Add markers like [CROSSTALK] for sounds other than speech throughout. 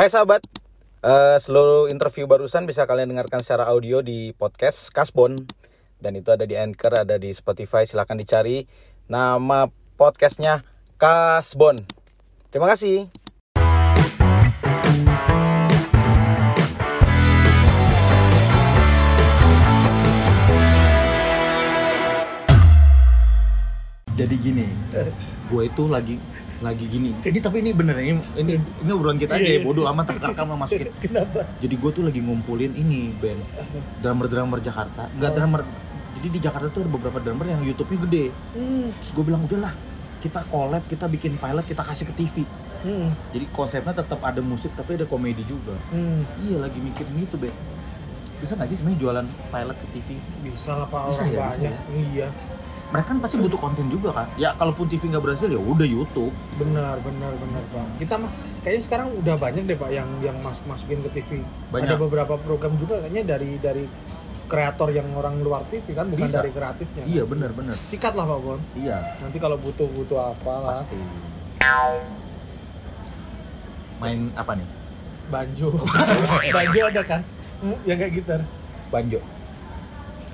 Hai sahabat, Eh, seluruh interview barusan bisa kalian dengarkan secara audio di podcast Kasbon dan itu ada di Anchor, ada di Spotify. Silahkan dicari nama podcastnya Kasbon. Terima kasih. Jadi gini, gue itu lagi lagi gini. Ini tapi ini bener ini ini ini obrolan kita aja ya bodoh amat terkam sama masukin. [LAUGHS] Kenapa? Jadi gue tuh lagi ngumpulin ini band drummer-drummer Jakarta. Enggak drummer. Jadi di Jakarta tuh ada beberapa drummer yang YouTube-nya gede. Hmm. Terus gue bilang udahlah, kita collab, kita bikin pilot, kita kasih ke TV. Hmm. Jadi konsepnya tetap ada musik tapi ada komedi juga. Hmm. Iya lagi mikir gitu, Ben. Bisa nggak sih sebenarnya jualan pilot ke TV? Bisa lah pak Bisa orang ya, bisa banyak. ya. Iya. Mereka kan pasti butuh konten juga kan. Ya kalaupun TV nggak berhasil ya udah YouTube. Benar, benar, benar pak. Kita mah kayaknya sekarang udah banyak deh pak yang yang masuk masukin ke TV. Banyak. Ada beberapa program juga kayaknya dari dari kreator yang orang luar TV kan bukan Bisa. dari kreatifnya. kan? Iya benar-benar. Sikat lah pak Bon. Iya Nanti kalau butuh butuh apa lah. pasti. Main apa nih? Banjo. [LAUGHS] Banjo ada kan? Hmm, yang kayak gitar. Banjo.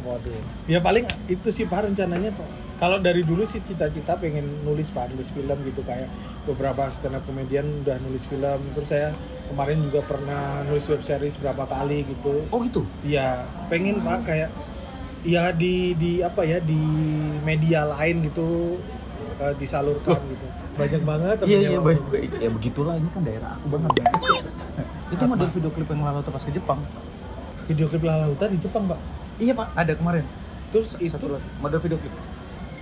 Waduh. Ya paling itu sih Pak rencananya Pak. Kalau dari dulu sih cita-cita pengen nulis Pak, nulis film gitu kayak beberapa stand up comedian udah nulis film. Terus saya kemarin juga pernah nulis web series berapa kali gitu. Oh gitu. Iya, pengen Pak kayak ya di di apa ya di media lain gitu eh, disalurkan gitu. Banyak banget Iya iya baik. Ya begitulah ini kan daerah aku banget. Itu Apa? model video klip yang lalu pas ke Jepang. Video klip Lala Huta di Jepang Pak. Iya pak, ada kemarin. Terus itu Satu lagi. model video klip.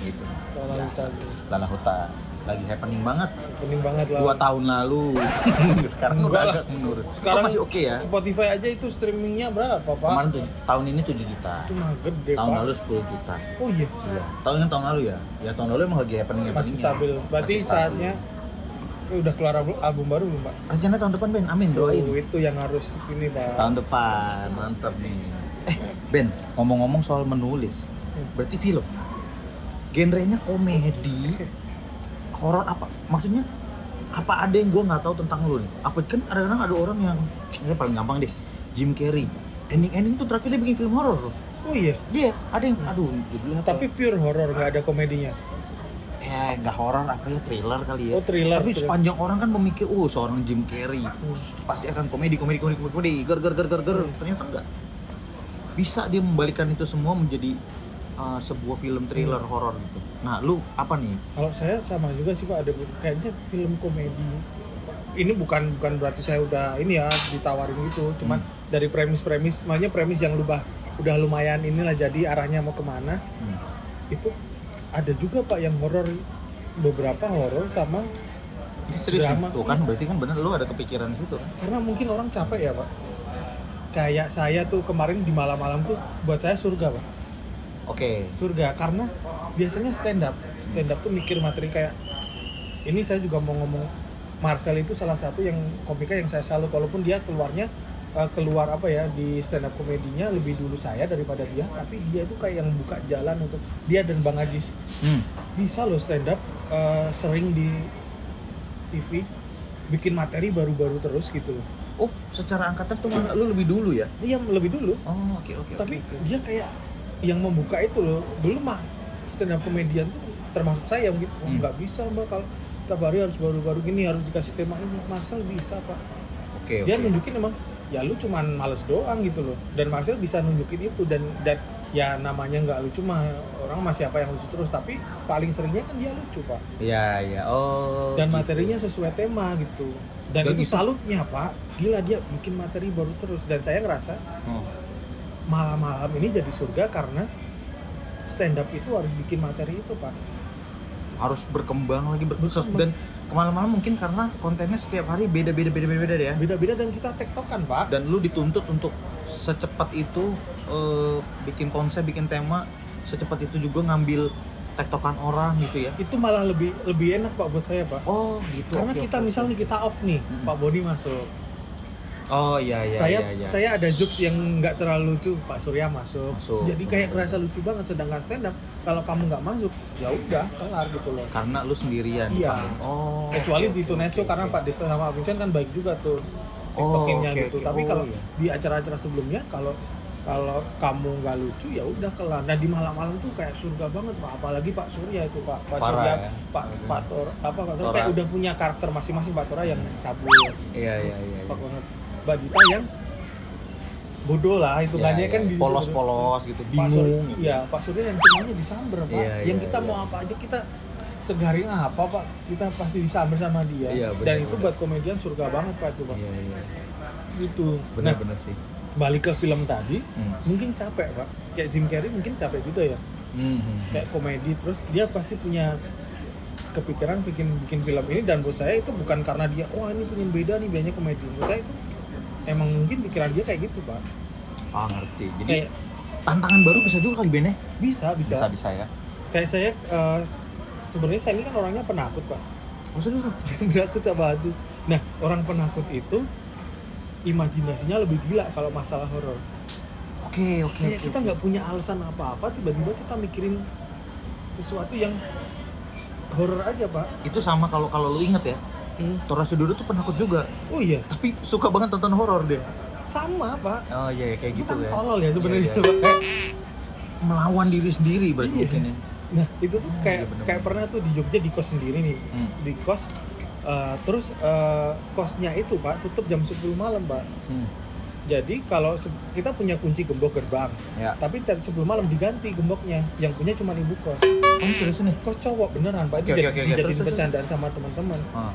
Itu. Lala Huta. Biasa. Lala Huta lagi happening banget. Pening banget lah. Dua tahun lalu. [LAUGHS] Sekarang Enggak udah lah. agak menurun. Sekarang oh, masih oke ya. Spotify aja itu streamingnya berapa Pak? Kemarin tuh tahun ini 7 juta. Itu mah gede Tahun Pak. lalu 10 juta. Oh iya. Iya. Tahun yang tahun lalu ya. Ya tahun lalu emang lagi happening happening. Masih stabil. Berarti saatnya eh, udah keluar album, album baru belum Pak? Rencana tahun depan Ben, amin doain. Oh, itu yang harus ini Pak. Tahun depan, mantap nih. Eh, Ben, ngomong-ngomong soal menulis, berarti film. Genrenya komedi, horor apa? Maksudnya apa ada yang gue nggak tahu tentang lu nih? Apa kan kadang-kadang ada orang yang, ini paling gampang deh, Jim Carrey. Ending-ending tuh terakhir dia bikin film horor loh. Oh iya. Dia ada yang, aduh, judulnya apa? Tapi pure horor nggak ada komedinya. eh nggak horor apa ya thriller kali ya. Oh thriller. Tapi thriller. sepanjang orang kan memikir, oh seorang Jim Carrey pasti akan komedi, komedi, komedi, komedi, komedi, ger, ger, ger, ger, ger. Ternyata enggak. Bisa dia membalikan itu semua menjadi uh, sebuah film thriller horor gitu. Nah, lu apa nih? Kalau saya sama juga sih Pak ada kayaknya film komedi. Ini bukan bukan berarti saya udah ini ya ditawarin gitu, cuman Hmm. dari premis-premis, makanya premis yang lupa udah lumayan inilah jadi arahnya mau ke mana Hmm. itu ada juga Pak yang horor beberapa horor sama Ini serius Drama. Tuh kan berarti kan bener lu ada kepikiran situ kan? karena mungkin orang capek ya Pak. Kayak saya tuh kemarin di malam-malam tuh buat saya surga Pak. Oke. surga karena biasanya stand up stand up tuh mikir materi kayak ini saya juga mau ngomong Marcel itu salah satu yang komika yang saya salut walaupun dia keluarnya eh, keluar apa ya di stand up komedinya lebih dulu saya daripada dia tapi dia itu kayak yang buka jalan untuk dia dan Bang Ajis Hmm. bisa loh stand up eh, sering di TV bikin materi baru-baru terus gitu loh Oh, secara angkatan tuh malah lu lebih dulu ya? iya lebih dulu Oh, oke oke. tapi oke, oke. dia kayak yang membuka itu loh dulu mah stand up komedian tuh termasuk saya gitu oh, Hmm. nggak bisa mbak kalau tiap hari harus baru-baru gini harus dikasih tema ini Marcel bisa pak Oke, dia oke. nunjukin emang ya lu cuman males doang gitu loh dan Marcel bisa nunjukin itu dan dan ya namanya nggak lucu mah orang masih apa yang lucu terus tapi paling seringnya kan dia lucu pak Iya, iya. Oh. dan gitu. materinya sesuai tema gitu dan, Dan itu itu- salutnya pak gila dia bikin materi baru terus. Dan saya ngerasa Oh. malam-malam ini jadi surga karena stand up itu harus bikin materi itu pak. Harus berkembang lagi ber- Berkembang. dan ke mana-mana mungkin karena kontennya setiap hari beda beda beda beda beda ya. Beda-beda dan kita tektokan pak. Dan lu dituntut untuk secepat itu eh, bikin konsep bikin tema secepat itu juga ngambil tektokan orang gitu ya. Itu malah lebih lebih enak pak buat saya pak. Oh gitu. Karena oke, kita oke, misalnya kita off nih Mm-mm. pak Boni masuk oh iya iya saya iya, iya. saya ada jokes yang nggak terlalu lucu pak Surya masuk, Masuk. jadi kayak kerasa lucu banget sedangkan stand up kalau kamu nggak masuk ya udah kelar gitu loh karena lu sendirian di Iya. oh kecuali oke, di oke, Tunesio oke, karena oke. Pak Desta sama Abincan kan baik juga tuh tiktokinnya oke, gitu oke. tapi Oh, kalau iya. di acara-acara sebelumnya kalau kalau kamu nggak lucu ya udah kelar nah di malam-malam tuh kayak surga banget pak apalagi Pak Surya itu Pak Pak Parah Surya ya. Pak Pak Tor apa Pak Tora. kayak udah punya karakter masing-masing Pak Tora yang cabul Iya iya iya. Pak banget Mbak Dita yang bodoh lah hitungannya Iya, kan iya. polos-polos gitu, Pak Surya, bingung. gitu. iya Pak Surya yang semuanya disamber Pak Iya, yang iya, kita iya. mau apa aja kita segaring apa Pak kita pasti disamber sama dia Iya, benar, dan itu buat komedian surga banget Pak itu Pak Iya iya. gitu nah Bener-bener sih. balik ke film tadi Hmm. mungkin capek Pak kayak Jim Carrey mungkin capek juga ya Hmm, hmm. kayak komedi terus dia pasti punya kepikiran bikin bikin film ini dan buat saya itu bukan karena dia wah ini pengen beda nih banyak komedi menurut saya itu emang mungkin pikiran dia kayak gitu pak Ah ngerti. Jadi kayak tantangan baru bisa juga kali Ben ya? bisa bisa, Bisa bisa ya. kayak saya eh, sebenarnya saya ini kan orangnya penakut pak Maksudnya tuh? [LAUGHS] penakut sama hantu nah orang penakut itu imajinasinya lebih gila kalau masalah horor Oke oke kayak oke. kita nggak punya alasan apa-apa tiba-tiba kita mikirin sesuatu yang horor aja pak Itu sama kalau kalau lu inget ya, Hmm. Tora Sudoro tuh penakut juga, oh iya tapi suka banget tonton horor dia. sama pak Oh iya iya, kayak itu gitu kan ya. tolol ya sebenarnya Iya, iya. Melawan diri sendiri berarti Iya. mungkin ya. nah itu tuh kayak iya bener-bener. kayak pernah tuh di Jogja di kos sendiri nih Hmm. di kos eh, terus eh, kosnya itu pak tutup jam 10 malam pak Hmm. jadi kalau kita punya kunci gembok gerbang Ya. tapi jam 10 malam diganti gemboknya yang punya cuma ibu kos Oh serius nih? kos cowok beneran pak itu oke, jadi oke, oke. dijadiin bercandaan sama teman-teman Ah.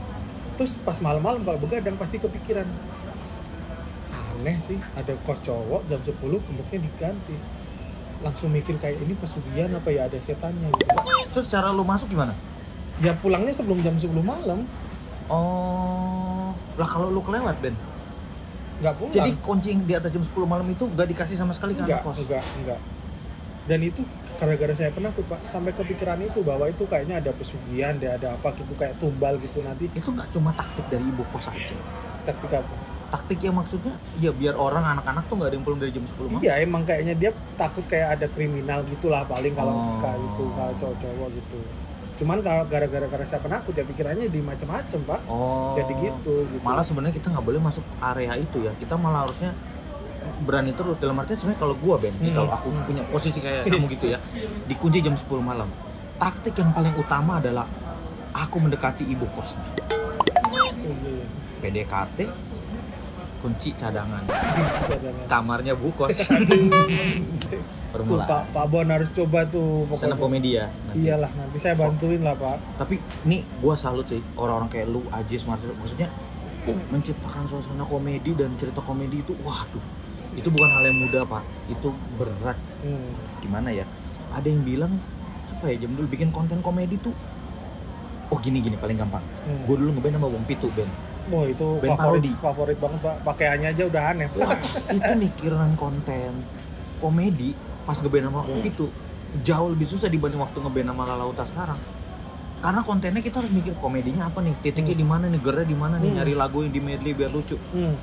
Terus pas malam-malam kalau begadang pasti kepikiran aneh sih ada kos cowok jam 10 gemboknya diganti langsung mikir kayak ini pesugihan apa ya ada setannya gitu Terus cara lu masuk gimana? ya pulangnya sebelum jam 10 malam Oh, lah kalau lu kelewat Ben. nggak pulang Jadi kunci yang di atas jam 10 malam itu nggak dikasih sama sekali ke enggak anak kos. enggak enggak dan itu gara-gara saya penakut pak sampai kepikiran itu bahwa itu kayaknya ada pesugihan ada ada apa gitu kayak tumbal gitu nanti Itu nggak cuma taktik dari ibu kos aja. taktik apa Taktik yang maksudnya ya biar orang anak-anak tuh nggak ada yang pulang dari jam 10 malam. iya emang kayaknya dia takut kayak ada kriminal gitulah paling kalau Oh. kayak itu kalau cowok-cowok gitu cuman kalau gara-gara karena saya penakut ya pikirannya di macam-macam pak Oh. jadi gitu, gitu. Malah sebenarnya kita nggak boleh masuk area itu ya. Kita malah harusnya berani terus dalam artinya sebenarnya kalau gua Ben, Hmm. kalau aku punya posisi kayak Yes. kamu gitu ya, dikunci jam 10 malam. Taktik yang paling utama adalah aku mendekati ibu kos. PDKT kunci cadangan kamarnya bu kos [LAUGHS] Tuh, formula Pak Pak Bon harus coba tuh sana pokoknya. komedi ya nanti. Iyalah nanti saya bantuin lah Pak. tapi nih gua salut sih orang-orang kayak lu Ajis Marcel maksudnya menciptakan suasana komedi dan cerita komedi itu waduh itu bukan hal yang mudah pak itu berat Hmm. gimana ya ada yang bilang apa ya jam dulu bikin konten komedi tuh oh gini gini paling gampang Hmm. gue dulu ngeband sama Wong Pitu band Wah itu Band favorit parodi. favorit banget Pak. Pakaiannya aja udah aneh. Wah, itu mikiran konten komedi pas ngeband sama Wong Pitu jauh lebih susah dibanding waktu ngeband sama Lalauta sekarang karena kontennya kita harus mikir komedinya apa nih titiknya Hmm. di mana nih di mana nih Hmm. nyari lagu yang di medley biar lucu Hmm.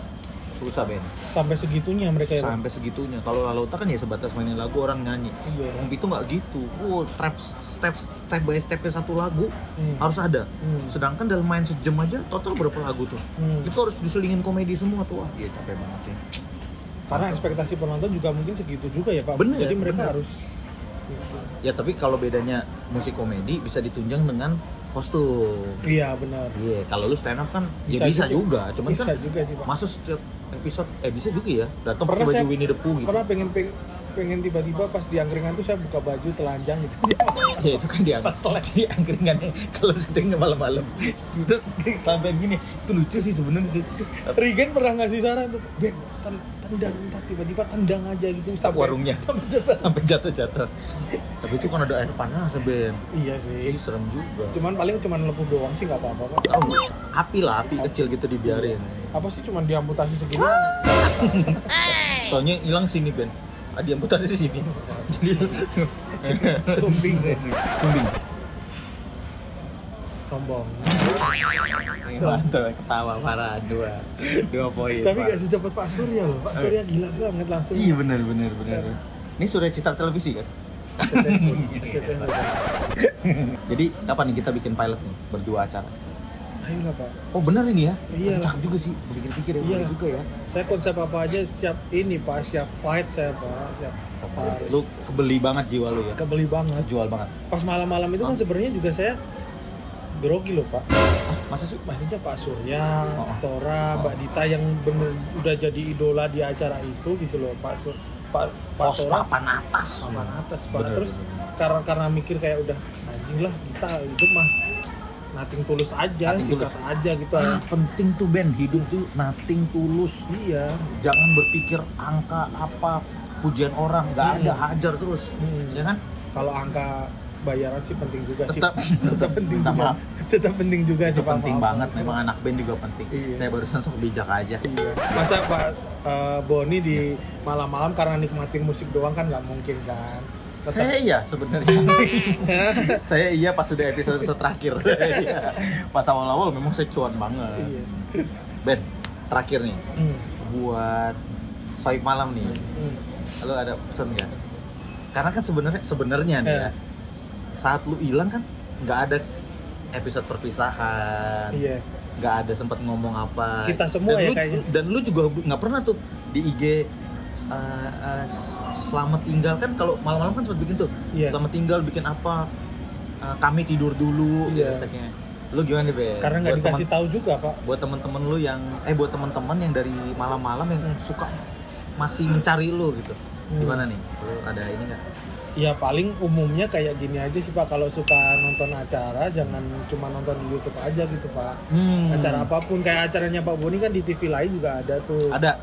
Susah Ben Sampai segitunya mereka ya. Sampai segitunya kalau Lalauta kan ya sebatas mainin lagu orang nyanyi Iya. Wong Pitu nggak gitu wow step step step by stepnya satu lagu Hmm. harus ada Hmm. sedangkan dalam main sejam aja total berapa lagu tuh Hmm. itu harus diselingin komedi semua tuh wah gitu capek banget sih Karena ekspektasi penonton juga mungkin segitu juga ya Pak. Bener, Jadi mereka bener. harus ya tapi kalau bedanya musik komedi bisa ditunjang dengan kostum Iya benar. iya kalau lu stand up kan Bisa ya bisa juga. juga, cuman Bisa kan juga sih Pak. masuk setiap episode eh bisa juga ya datang pakai baju Winnie the Pooh gitu. Pernah pengen pengen, pengen tiba-tiba pas di angkringan tuh saya buka baju telanjang gitu. [LAUGHS] ya itu kan dia di angkringannya kalau syutingnya malam-malam. Terus sampai gini itu lucu sih sebenarnya sih. Regen pernah ngasih saran tuh, Ben, ten- tendang, ntar tiba-tiba tendang aja gitu. Sampai warungnya. [LAUGHS] Sampai jatuh-jatuh. Tapi itu kan ada air panas Ben Iya Ih, sih. serem juga. Cuman paling cuman lepuh doang sih nggak apa-apa nggak? api lah api. kecil gitu dibiarin. Apa sih cuman diamputasi segini? [LAUGHS] Taunya hilang sini Ben. Ah, dia amputasi sini. [LAUGHS] Jadi [LAUGHS] Sumbing deh. Sumbing. Sombong. Mantap ketawa parah dua dua poin. Tapi Pak. gak secepat Pak Surya loh. Pak Surya gila banget langsung. Iya benar benar benar. Ini Surya Citra Televisi kan? [LAUGHS] Jadi kapan nih kita bikin pilot nih berdua acara? Ayolah pak Oh benar ini ya? Iya. Cakep juga sih, pikir-pikir ya, Iya. juga ya. saya konsep apa aja siap ini pak siap fight saya pak siap tarik. Lu kebeli banget jiwa lu ya, kebeli banget jual banget. pas malam-malam itu kan sebenarnya juga saya grogi loh pak Ah, masa sih? maksudnya Pak Surya, Oh. Tora, Oh. Mbak Dita yang bener udah jadi idola di acara itu gitu loh Pak Sur Pak Pak Pos Tora papan atas. papan atas Pak Bener, terus bener. karena karena mikir kayak udah anjing lah kita hidup mah nating tulus aja Nothing sikat tulus. aja gitu Ah, penting tuh Ben, hidup tuh nothing tulus. iya Jangan berpikir angka apa pujian orang, nggak Hmm. ada hajar terus, Hmm. ya kan? kalau angka bayaran sih penting juga sih Tetap, [LAUGHS] tetap penting minta juga maaf. tetap penting juga Itu sih penting Maaf. banget, memang anak band juga penting. Iya. Saya barusan sok bijak aja. Iya. Masa Pak eh, Boni di malam-malam karena nikmatin musik doang kan nggak mungkin kan. Saya iya sebenarnya. [LAUGHS] saya iya pas sudah episode episode terakhir. [LAUGHS] Iya. pas awal-awal memang saya cuan banget. Iya. Ben, terakhir nih Hmm. buat Soib malam nih. Hmm. Lo ada pesan nggak? Karena kan sebenarnya sebenarnya nih ya, Eh. saat lu hilang kan nggak ada episode perpisahan, Iya. nggak ada sempat ngomong apa. Kita semua dan ya lu, kayaknya. Dan lu juga nggak pernah tuh di IG eh, eh, selamat tinggal kan kalau malam-malam kan sempat bikin tuh Iya. selamat tinggal bikin apa eh, kami tidur dulu Iya. hashtagnya. lu gimana be Karena nggak dikasih tahu juga Pak. buat temen-temen lu yang eh buat temen-temen yang dari malam-malam yang Hmm. suka masih mencari lu gitu Hmm. gimana nih lu ada ini nggak Ya paling umumnya kayak gini aja sih Pak. Kalau suka nonton acara jangan cuma nonton di YouTube aja gitu Pak. Hmm. Acara apa pun kayak acaranya Pak Boni kan di TV lain juga ada tuh. ada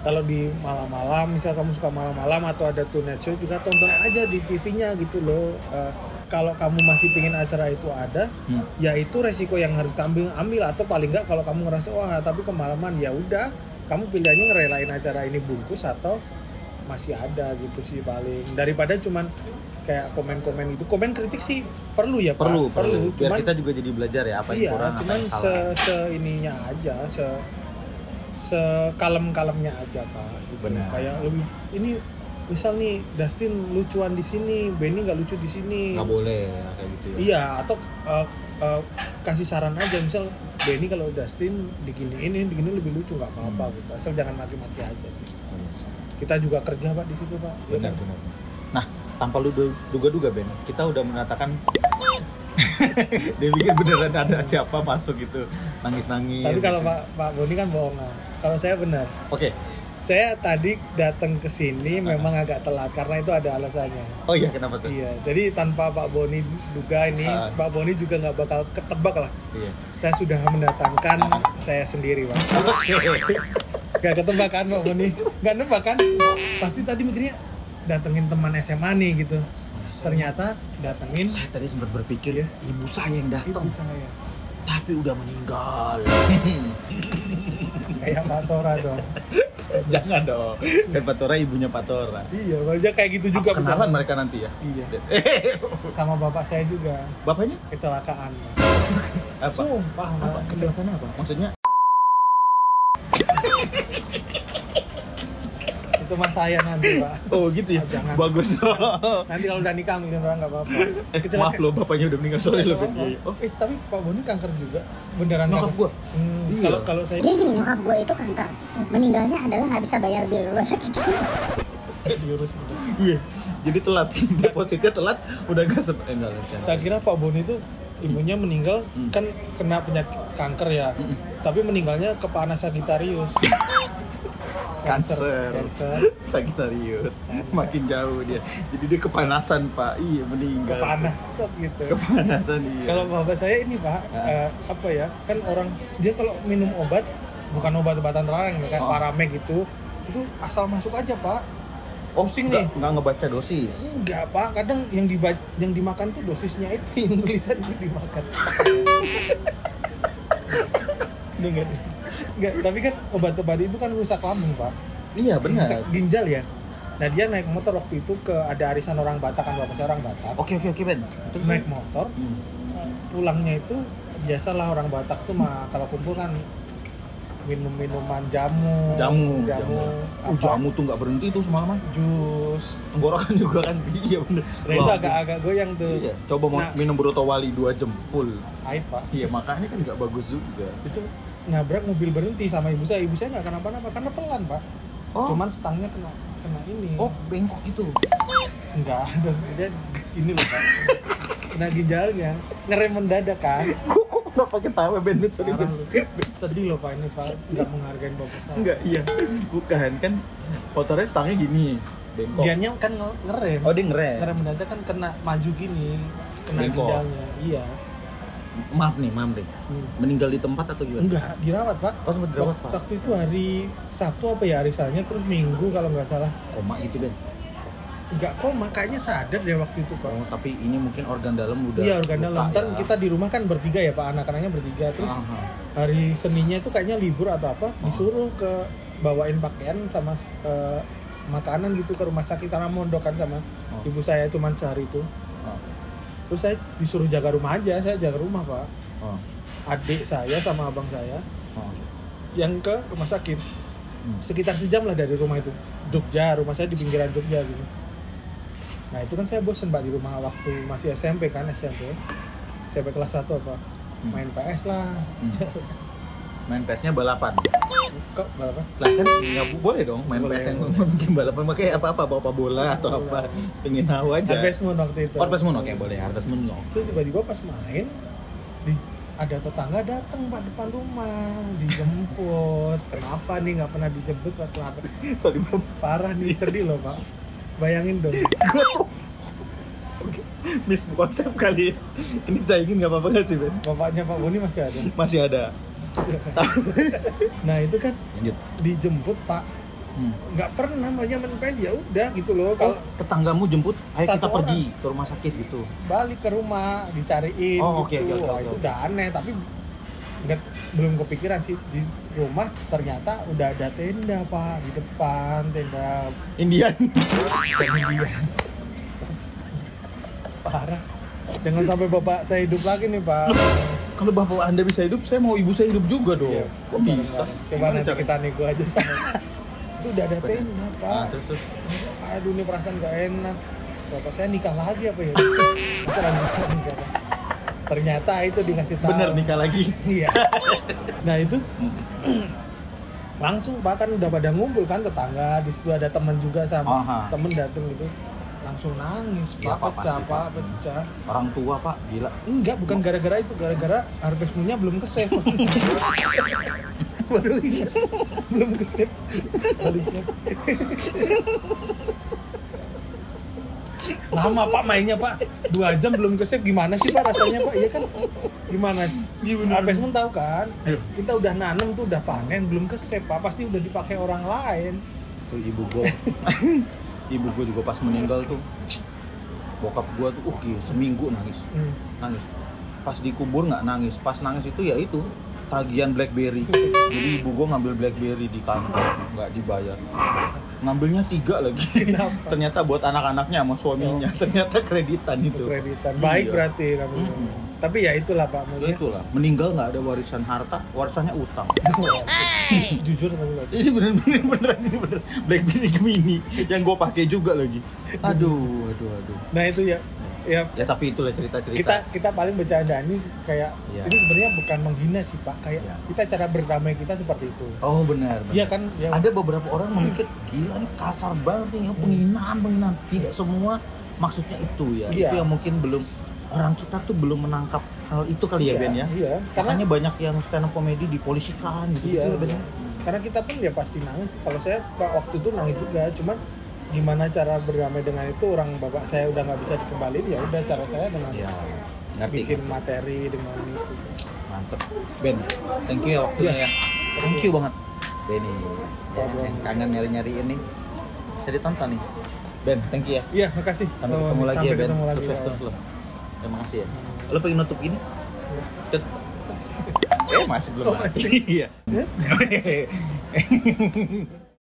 Kalau di malam-malam, misal kamu suka malam-malam atau ada tonight show juga tonton aja di TV-nya gitu loh. Eh, kalau kamu masih pingin acara itu ada, Hmm. ya itu resiko yang harus kamu ambil atau paling nggak kalau kamu ngerasa wah tapi kemalaman ya udah kamu pilihannya ngerelain acara ini bungkus atau masih ada gitu sih paling daripada cuman kayak komen-komen itu komen kritik sih perlu ya Pak. perlu perlu biar cuman kita juga jadi belajar ya apa yang iya kurang apa cuman yang se, salah se ininya aja se sekalem-kalemnya aja pak gitu. Benar. kayak lebih ini misal nih Dustin lucuan di sini Benny nggak lucu di sini nggak boleh ya, kayak gitu ya Iya, atau uh, uh, kasih saran aja misal Benny kalau Dustin digini ini digini lebih lucu nggak apa-apa Hmm. gitu. Asal jangan maki-maki aja sih. Kita juga kerja Pak di situ, Pak. Ya benar kan? benar nah tanpa lu du- duga-duga Ben kita udah mengatakan [LAUGHS] dia pikir beneran ada siapa masuk gitu nangis-nangis Tapi kalau gitu. Pak Pak Boni kan bohongan. Kalau saya benar. oke Saya tadi datang ke sini memang agak telat karena itu ada alasannya. oh iya kenapa tuh Iya, jadi tanpa Pak Boni duga ini, Ah. Pak Boni juga nggak bakal ketebak lah. iya Saya sudah mendatangkan saya sendiri, Pak. Gak ketebak kan Pak Boni? Gak nebak kan? Pasti tadi mikirnya datengin teman SMA nih gitu. Ternyata datengin saya tadi sempat berpikir Iya. ibu saya yang datang ibu saya. tapi udah meninggal Kayak Pak Tora dong. [LAUGHS] jangan dong dan Patora ibunya Patora Iya, maksudnya kayak gitu juga. Apa kenalan bercanda. mereka nanti ya Iya. [LAUGHS] Sama bapak saya juga bapaknya kecelakaan. apa Sumpah, apa kecelakaan apa maksudnya [LAUGHS] Itu mas saya nanti, Pak. oh gitu ya Ah, jangan. bagus [LAUGHS] Nanti kalau udah nikah mungkin orang nggak apa-apa. eh, maaf loh bapaknya udah meninggal Ben. Nggak Iya, oh Eh, tapi Pak Boni kanker juga. Beneran nyokap gua Hmm, Iya. Kalau kalau saya Jadi gini, nyokap gue itu kanker. Meninggalnya adalah nggak bisa bayar bill rumah sakit. [LAUGHS] diurus iya jadi telat [LAUGHS] depositnya telat udah gak sep eh, enggak Tak kira Pak Boni itu ibunya meninggal Hmm. kan kena penyakit kanker ya. Mm-mm. Tapi meninggalnya kepanasan Sagittarius. Cancer. Cancer. [LAUGHS] Sagittarius [LAUGHS] makin jauh dia jadi dia kepanasan pak iya meninggal Kepanasan gitu. kepanasan iya Kalau bapak saya ini Pak, eh, apa ya? Kan orang dia kalau minum obat bukan obat-obatan terlarang ya kayak Oh. paramek gitu, itu asal masuk aja Pak. oh nggak- nih. nggak ngebaca dosis Enggak Pak, kadang yang diba yang dimakan tuh dosisnya itu yang tulisan itu dimakan. [LAUGHS] Enggak, enggak, tapi kan obat-obat itu kan rusak lambung Pak. iya benar. Rusak ginjal ya. Nah dia naik motor waktu itu ke ada arisan orang Batak kan bapak orang Batak. oke oke oke Ben. Terus, Naik motor, Hmm. pulangnya itu biasalah orang Batak tuh mah kalau kumpul kan minum minuman jamu jamu jamu, Uh, apa, jamu tuh nggak berhenti tuh semalaman jus. Tenggorokan [LAUGHS] juga kan. Iya bener. Nah itu agak-agak goyang tuh. Iya coba mau Nah. minum broto wali 2 jam full. Aib pak. Iya makanya kan nggak bagus juga. Itu nabrak mobil berhenti sama ibu saya. Ibu saya nggak kenapa-napa karena pelan pak. Oh. Cuman stangnya kena kena ini. Oh bengkok gitu? Enggak dia ini loh pak. Kena ginjalnya. Ngerem mendadak kan? Kok kenapa ketawa Bennett sorry sedih loh pak ini pak. Nggak menghargai bapak saya. Enggak iya. Bukan kan motornya stangnya gini. Bengkok. Dianya kan nge- ngerem. Oh dia ngerem. Ngerem mendadak kan kena maju gini kena Bengkok. ginjalnya. Iya maaf nih maaf deh Hmm. meninggal di tempat atau gimana enggak dirawat pak oh sempat dirawat pak waktu itu hari Sabtu apa ya arisannya terus Minggu kalau nggak salah koma gitu Ben nggak koma kayaknya sadar deh waktu itu pak oh tapi ini mungkin organ dalam udah Iya organ luka dalam. Ya. kita di rumah kan bertiga ya pak, anak-anaknya bertiga. Terus Aha. hari Seninnya itu kayaknya libur atau apa, Oh. disuruh ke bawain pakaian sama eh, makanan gitu ke rumah sakit karena mondok kan sama Oh. ibu saya cuman sehari itu. Terus saya disuruh jaga rumah aja, saya jaga rumah pak. Oh. Adik saya sama abang saya Oh. yang ke rumah sakit Hmm. sekitar sejam lah dari rumah itu. Jogja, rumah saya di pinggiran Jogja gitu. Nah itu kan saya bosen pak di rumah waktu masih SMP kan SMP. SMP kelas 1 apa? Hmm. Main PS lah. Hmm. main PS-nya balapan Kok berapa? lah kan nggak bu- boleh dong main Boleh. PS yang bikin balapan pakai apa apa bawa bola atau apa pengen tahu aja. Harvest Moon waktu itu. Harvest Moon oke boleh Harvest Moon oke Terus tiba-tiba pas main di, ada tetangga datang pak depan rumah dijemput. [LAUGHS] Kenapa nih nggak pernah dijemput kok kenapa? [LAUGHS] Sorry bro parah nih sedih loh pak. Bayangin dong. Miss konsep kali ya. ini tayangin nggak apa-apa sih Ben. Bapaknya Pak Boni masih ada? Masih ada [LAUGHS] nah itu kan lanjut. dijemput pak. Hmm. nggak pernah banyak main PS ya udah gitu loh. Oh kalau tetanggamu jemput ayo kita orang. pergi ke rumah sakit gitu. Balik ke rumah dicariin Oh, gitu. oke, oke, Wah, oke, itu udah aneh tapi nggak belum kepikiran sih. Di rumah ternyata udah ada tenda pak. Di depan tenda. Indian. Indian parah. Jangan sampai bapak saya hidup lagi nih pak kalau bapak anda bisa hidup saya mau ibu saya hidup juga dong. Iya, kok bisa? Coba Gimana nanti cara- kita nego aja sama [LAUGHS] itu udah ada ah, pak. Terus terus. Aduh ini perasaan gak enak. Bapak saya nikah lagi apa ya? Nikah [LAUGHS] ternyata itu dikasih tahu. Bener nikah lagi. Iya. [LAUGHS] Nah itu langsung bahkan udah pada ngumpul kan tetangga. Di situ ada teman juga sama Aha. temen dateng gitu langsung nangis Iya, pak Pak, pecah pasti, pak pecah. Orang tua pak gila. Enggak bukan gara-gara itu gara-gara harvest moon-nya belum ke save [LAUGHS] baru ingat belum ke save baliknya lama pak mainnya pak. Dua jam belum ke save gimana sih pak rasanya pak? Iya kan? Gimana sih? Harvest moon tahu kan? Iya. kita udah nanam tuh udah panen belum ke save pak. Pasti udah dipakai orang lain. Tuh ibu gua [LAUGHS] ibu gua juga pas meninggal tuh bokap gua tuh uh gila, seminggu nangis. Hmm. nangis. Pas dikubur nggak nangis. Pas nangis itu ya itu tagihan blackberry. Jadi ibu gua ngambil blackberry di kantor nggak dibayar. Ngambilnya tiga lagi. Kenapa? ternyata buat anak-anaknya sama suaminya. Ternyata kreditan itu. Kreditan. Baik Iya. berarti kamu Mm-mm. Tapi ya itulah pak Ya maksudnya. Itulah. Meninggal nggak ada warisan harta warisannya utang. [LAUGHS] [LAUGHS] Jujur Pak. ini bener-bener beneran ini bener. Blackberry Gemini yang gue pakai juga lagi. Aduh aduh aduh. Nah itu ya. Ya. Ya tapi itulah cerita-cerita. Kita kita paling bercanda ini kayak Iya. ini sebenarnya bukan menghina sih pak. Kayak Iya. kita cara berdamai kita seperti itu. Oh benar iya kan? Ya. Ada beberapa orang memikir gila nih kasar banget nih ya, penghinaan penghinaan. Tidak semua maksudnya itu ya. Iya. itu yang mungkin belum orang kita tuh belum menangkap hal itu kali ya iya, Ben ya. iya. Karena makanya banyak yang stand up comedy dipolisikan gitu, iya ya Ben ya? karena kita pun ya pasti nangis. Kalau saya pak waktu itu nangis juga. Cuman gimana cara berdamai dengan itu orang bapak saya udah nggak bisa dikembaliin ya udah cara saya dengan Iya, ngerti bikin ngerti. materi dengan itu. Mantep. Ben thank you ya waktunya Iya. ya. Thank you banget. Benny ya, yang kangen nyari-nyari ini. Bisa ditonton nih. Ben thank you ya. Iya makasih. Sampai ketemu lagi sampai ya Ben lagi, sukses ya. terus terima kasih ya lo pengen nutup ini Tutup. eh masih belum Oh, mati. masih. iya Ya? [LAUGHS] [LAUGHS]